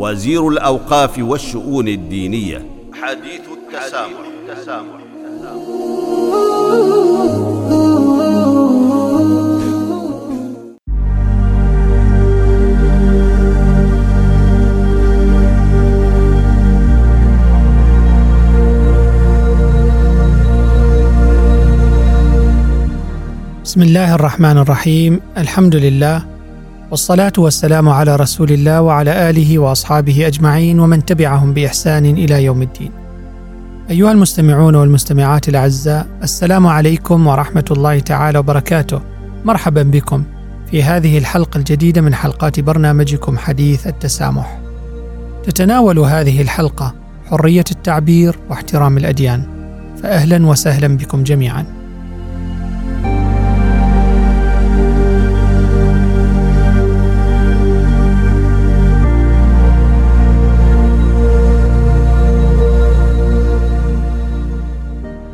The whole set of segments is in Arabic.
وزير الأوقاف والشؤون الدينية. حديث التسامح, التسامح. بسم الله الرحمن الرحيم. الحمد لله والصلاة والسلام على رسول الله وعلى آله وأصحابه أجمعين ومن تبعهم بإحسان إلى يوم الدين. أيها المستمعون والمستمعات الأعزاء، السلام عليكم ورحمة الله تعالى وبركاته. مرحبا بكم في هذه الحلقة الجديدة من حلقات برنامجكم حديث التسامح. تتناول هذه الحلقة حرية التعبير واحترام الأديان. فأهلا وسهلا بكم جميعا.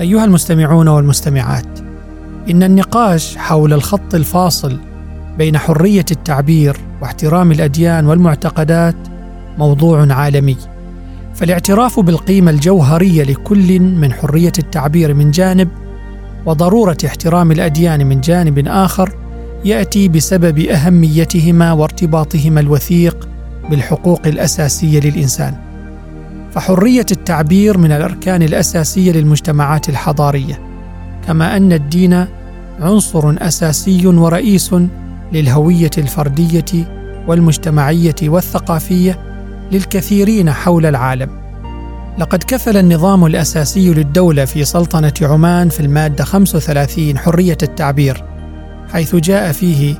أيها المستمعون والمستمعات، إن النقاش حول الخط الفاصل بين حرية التعبير واحترام الأديان والمعتقدات موضوع عالمي. فالاعتراف بالقيمة الجوهرية لكل من حرية التعبير من جانب وضرورة احترام الأديان من جانب آخر يأتي بسبب أهميتهما وارتباطهما الوثيق بالحقوق الأساسية للإنسان. فحرية التعبير من الأركان الأساسية للمجتمعات الحضارية كما أن الدين عنصر أساسي ورئيس للهوية الفردية والمجتمعية والثقافية للكثيرين حول العالم. لقد كفل النظام الأساسي للدولة في سلطنة عمان في المادة 35 حرية التعبير حيث جاء فيه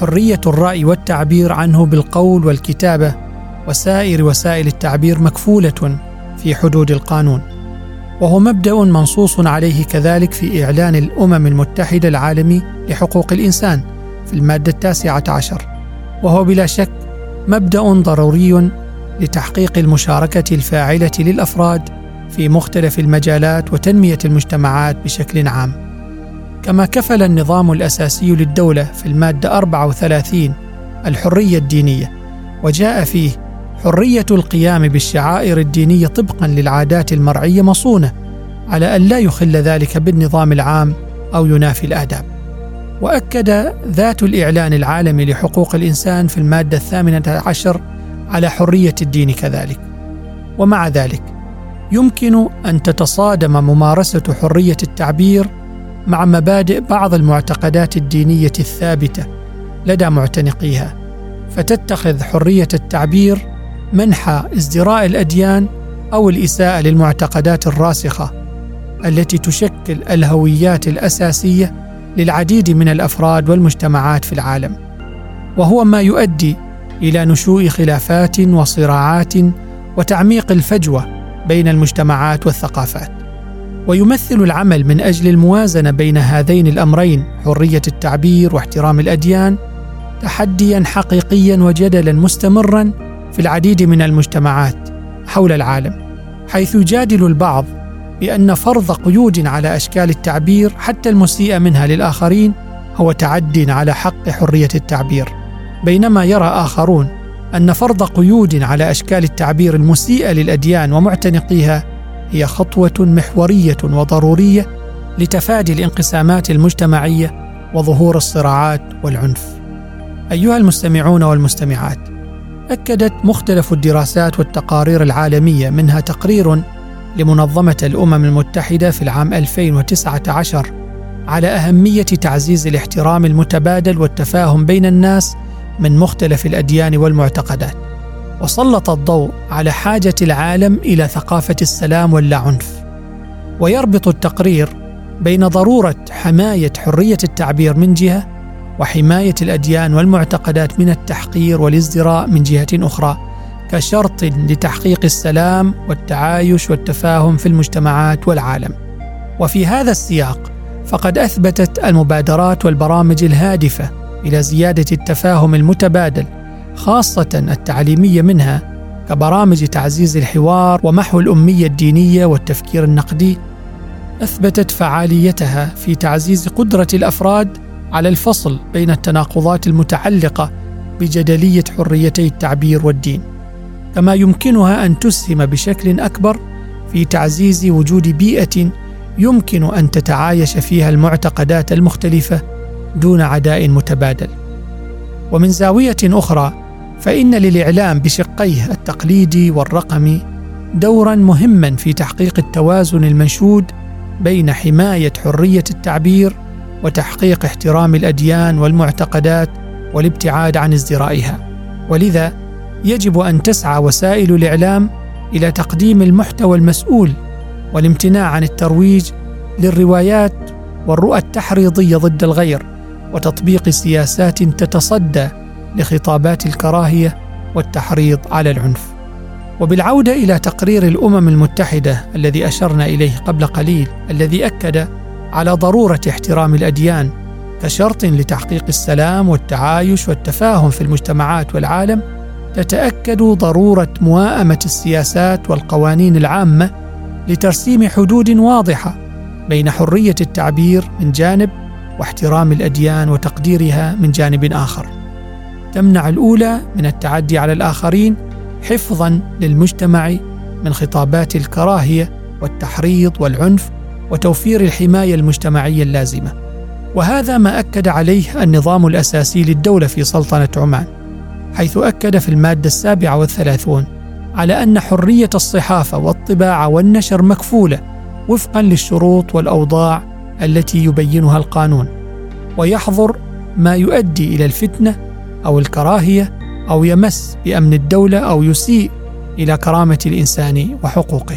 حرية الرأي والتعبير عنه بالقول والكتابة وسائر وسائل التعبير مكفولة في حدود القانون. وهو مبدأ منصوص عليه كذلك في إعلان الأمم المتحدة العالمي لحقوق الإنسان في المادة التاسعة عشر. وهو بلا شك مبدأ ضروري لتحقيق المشاركة الفاعلة للأفراد في مختلف المجالات وتنمية المجتمعات بشكل عام. كما كفل النظام الأساسي للدولة في المادة 34 الحرية الدينية وجاء فيه حرية القيام بالشعائر الدينية طبقا للعادات المرعية مصونة على أن لا يخل ذلك بالنظام العام أو ينافي الآداب. وأكد ذات الإعلان العالمي لحقوق الإنسان في المادة الثامنة عشر على حرية الدين كذلك. ومع ذلك يمكن أن تتصادم ممارسة حرية التعبير مع مبادئ بعض المعتقدات الدينية الثابتة لدى معتنقيها فتتخذ حرية التعبير منح ازدراء الأديان أو الإساءة للمعتقدات الراسخة التي تشكل الهويات الأساسية للعديد من الأفراد والمجتمعات في العالم. وهو ما يؤدي إلى نشوء خلافات وصراعات وتعميق الفجوة بين المجتمعات والثقافات. ويمثل العمل من أجل الموازنة بين هذين الأمرين حرية التعبير واحترام الأديان تحديا حقيقيا وجدلا مستمرا في العديد من المجتمعات حول العالم حيث يجادل البعض بأن فرض قيود على أشكال التعبير حتى المسيء منها للآخرين هو تعد على حق حرية التعبير. بينما يرى آخرون أن فرض قيود على أشكال التعبير المسيئه للأديان ومعتنقيها هي خطوة محورية وضرورية لتفادي الانقسامات المجتمعية وظهور الصراعات والعنف. أيها المستمعون والمستمعات أكدت مختلف الدراسات والتقارير العالمية منها تقرير لمنظمة الأمم المتحدة في العام 2019 على أهمية تعزيز الاحترام المتبادل والتفاهم بين الناس من مختلف الأديان والمعتقدات. وسلط الضوء على حاجة العالم إلى ثقافة السلام واللاعنف ويربط التقرير بين ضرورة حماية حرية التعبير من جهة وحماية الأديان والمعتقدات من التحقير والازدراء من جهة أخرى كشرط لتحقيق السلام والتعايش والتفاهم في المجتمعات والعالم. وفي هذا السياق فقد أثبتت المبادرات والبرامج الهادفة إلى زيادة التفاهم المتبادل خاصة التعليمية منها كبرامج تعزيز الحوار ومحو الأمية الدينية والتفكير النقدي أثبتت فعاليتها في تعزيز قدرة الأفراد على الفصل بين التناقضات المتعلقة بجدلية حريتي التعبير والدين كما يمكنها أن تسهم بشكل أكبر في تعزيز وجود بيئة يمكن أن تتعايش فيها المعتقدات المختلفة دون عداء متبادل. ومن زاوية أخرى فإن للإعلام بشقيه التقليدي والرقمي دورا مهما في تحقيق التوازن المنشود بين حماية حرية التعبير وتحقيق احترام الأديان والمعتقدات والابتعاد عن ازدرائها. ولذا يجب أن تسعى وسائل الإعلام إلى تقديم المحتوى المسؤول والامتناع عن الترويج للروايات والرؤى التحريضية ضد الغير وتطبيق سياسات تتصدى لخطابات الكراهية والتحريض على العنف. وبالعودة إلى تقرير الأمم المتحدة الذي أشرنا إليه قبل قليل الذي أكد على ضرورة احترام الأديان كشرط لتحقيق السلام والتعايش والتفاهم في المجتمعات والعالم تتأكد ضرورة موائمه السياسات والقوانين العامة لترسيم حدود واضحة بين حرية التعبير من جانب واحترام الأديان وتقديرها من جانب آخر. تمنع الأولى من التعدي على الآخرين حفظا للمجتمع من خطابات الكراهية والتحريض والعنف وتوفير الحماية المجتمعية اللازمة. وهذا ما أكد عليه النظام الأساسي للدولة في سلطنة عمان حيث أكد في المادة السابعة والثلاثون على أن حرية الصحافة والطباعة والنشر مكفولة وفقا للشروط والأوضاع التي يبينها القانون ويحظر ما يؤدي إلى الفتنة أو الكراهية أو يمس بأمن الدولة أو يسيء إلى كرامة الإنسان وحقوقه.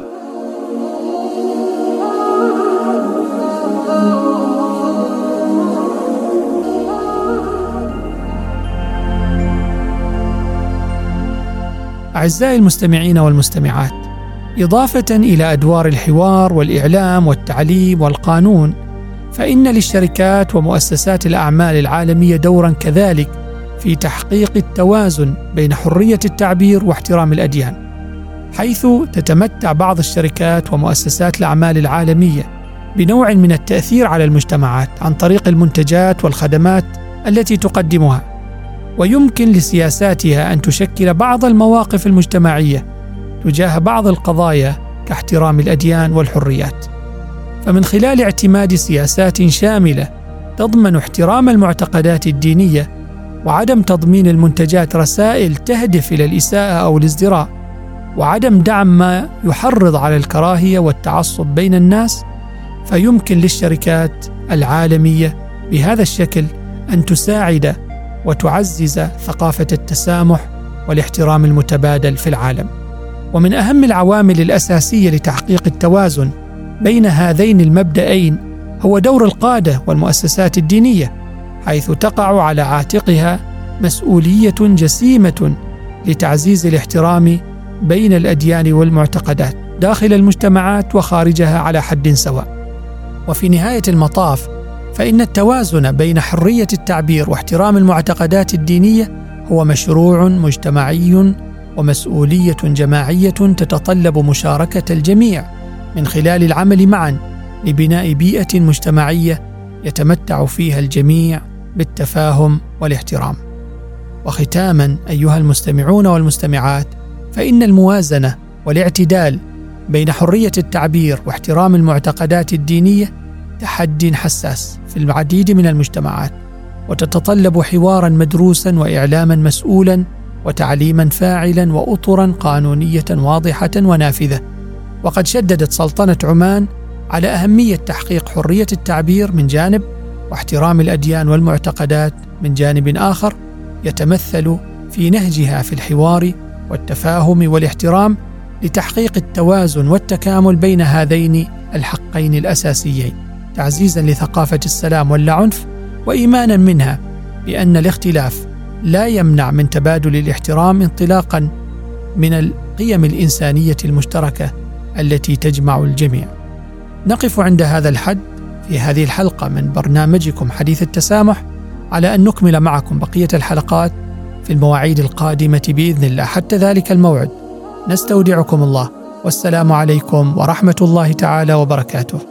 أعزائي المستمعين والمستمعات إضافة إلى أدوار الحوار والإعلام والتعليم والقانون فإن للشركات ومؤسسات الأعمال العالمية دورا كذلك في تحقيق التوازن بين حرية التعبير واحترام الأديان حيث تتمتع بعض الشركات ومؤسسات الأعمال العالمية بنوع من التأثير على المجتمعات عن طريق المنتجات والخدمات التي تقدمها. ويمكن لسياساتها أن تشكل بعض المواقف المجتمعية تجاه بعض القضايا كاحترام الأديان والحريات. فمن خلال اعتماد سياسات شاملة تضمن احترام المعتقدات الدينية وعدم تضمين المنتجات رسائل تهدف إلى الإساءة أو الازدراء وعدم دعم ما يحرض على الكراهية والتعصب بين الناس فيمكن للشركات العالمية بهذا الشكل أن تساعد وتعزز ثقافة التسامح والاحترام المتبادل في العالم ومن أهم العوامل الأساسية لتحقيق التوازن بين هذين المبدأين هو دور القادة والمؤسسات الدينية حيث تقع على عاتقها مسؤولية جسيمة لتعزيز الاحترام بين الأديان والمعتقدات داخل المجتمعات وخارجها على حد سواء. وفي نهاية المطاف فإن التوازن بين حرية التعبير واحترام المعتقدات الدينية هو مشروع مجتمعي ومسؤولية جماعية تتطلب مشاركة الجميع من خلال العمل معا لبناء بيئة مجتمعية يتمتع فيها الجميع بالتفاهم والاحترام. وختاما أيها المستمعون والمستمعات فإن الموازنة والاعتدال بين حرية التعبير واحترام المعتقدات الدينية تحد حساس في العديد من المجتمعات وتتطلب حوارا مدروسا وإعلاما مسؤولا وتعليما فاعلا وأطرا قانونية واضحة ونافذة. وقد شددت سلطنة عمان على أهمية تحقيق حرية التعبير من جانب واحترام الأديان والمعتقدات من جانب آخر يتمثل في نهجها في الحوار والتفاهم والاحترام لتحقيق التوازن والتكامل بين هذين الحقين الأساسيين. تعزيزا لثقافة السلام واللا عنف وايمانا منها بأن الاختلاف لا يمنع من تبادل الاحترام انطلاقا من القيم الإنسانية المشتركة التي تجمع الجميع. نقف عند هذا الحد في هذه الحلقة من برنامجكم حديث التسامح على أن نكمل معكم بقية الحلقات في المواعيد القادمة بإذن الله. حتى ذلك الموعد نستودعكم الله. والسلام عليكم ورحمة الله تعالى وبركاته.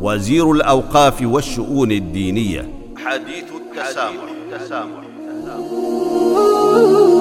وزير الأوقاف والشؤون الدينية حديث التسامح, التسامح. التسامح.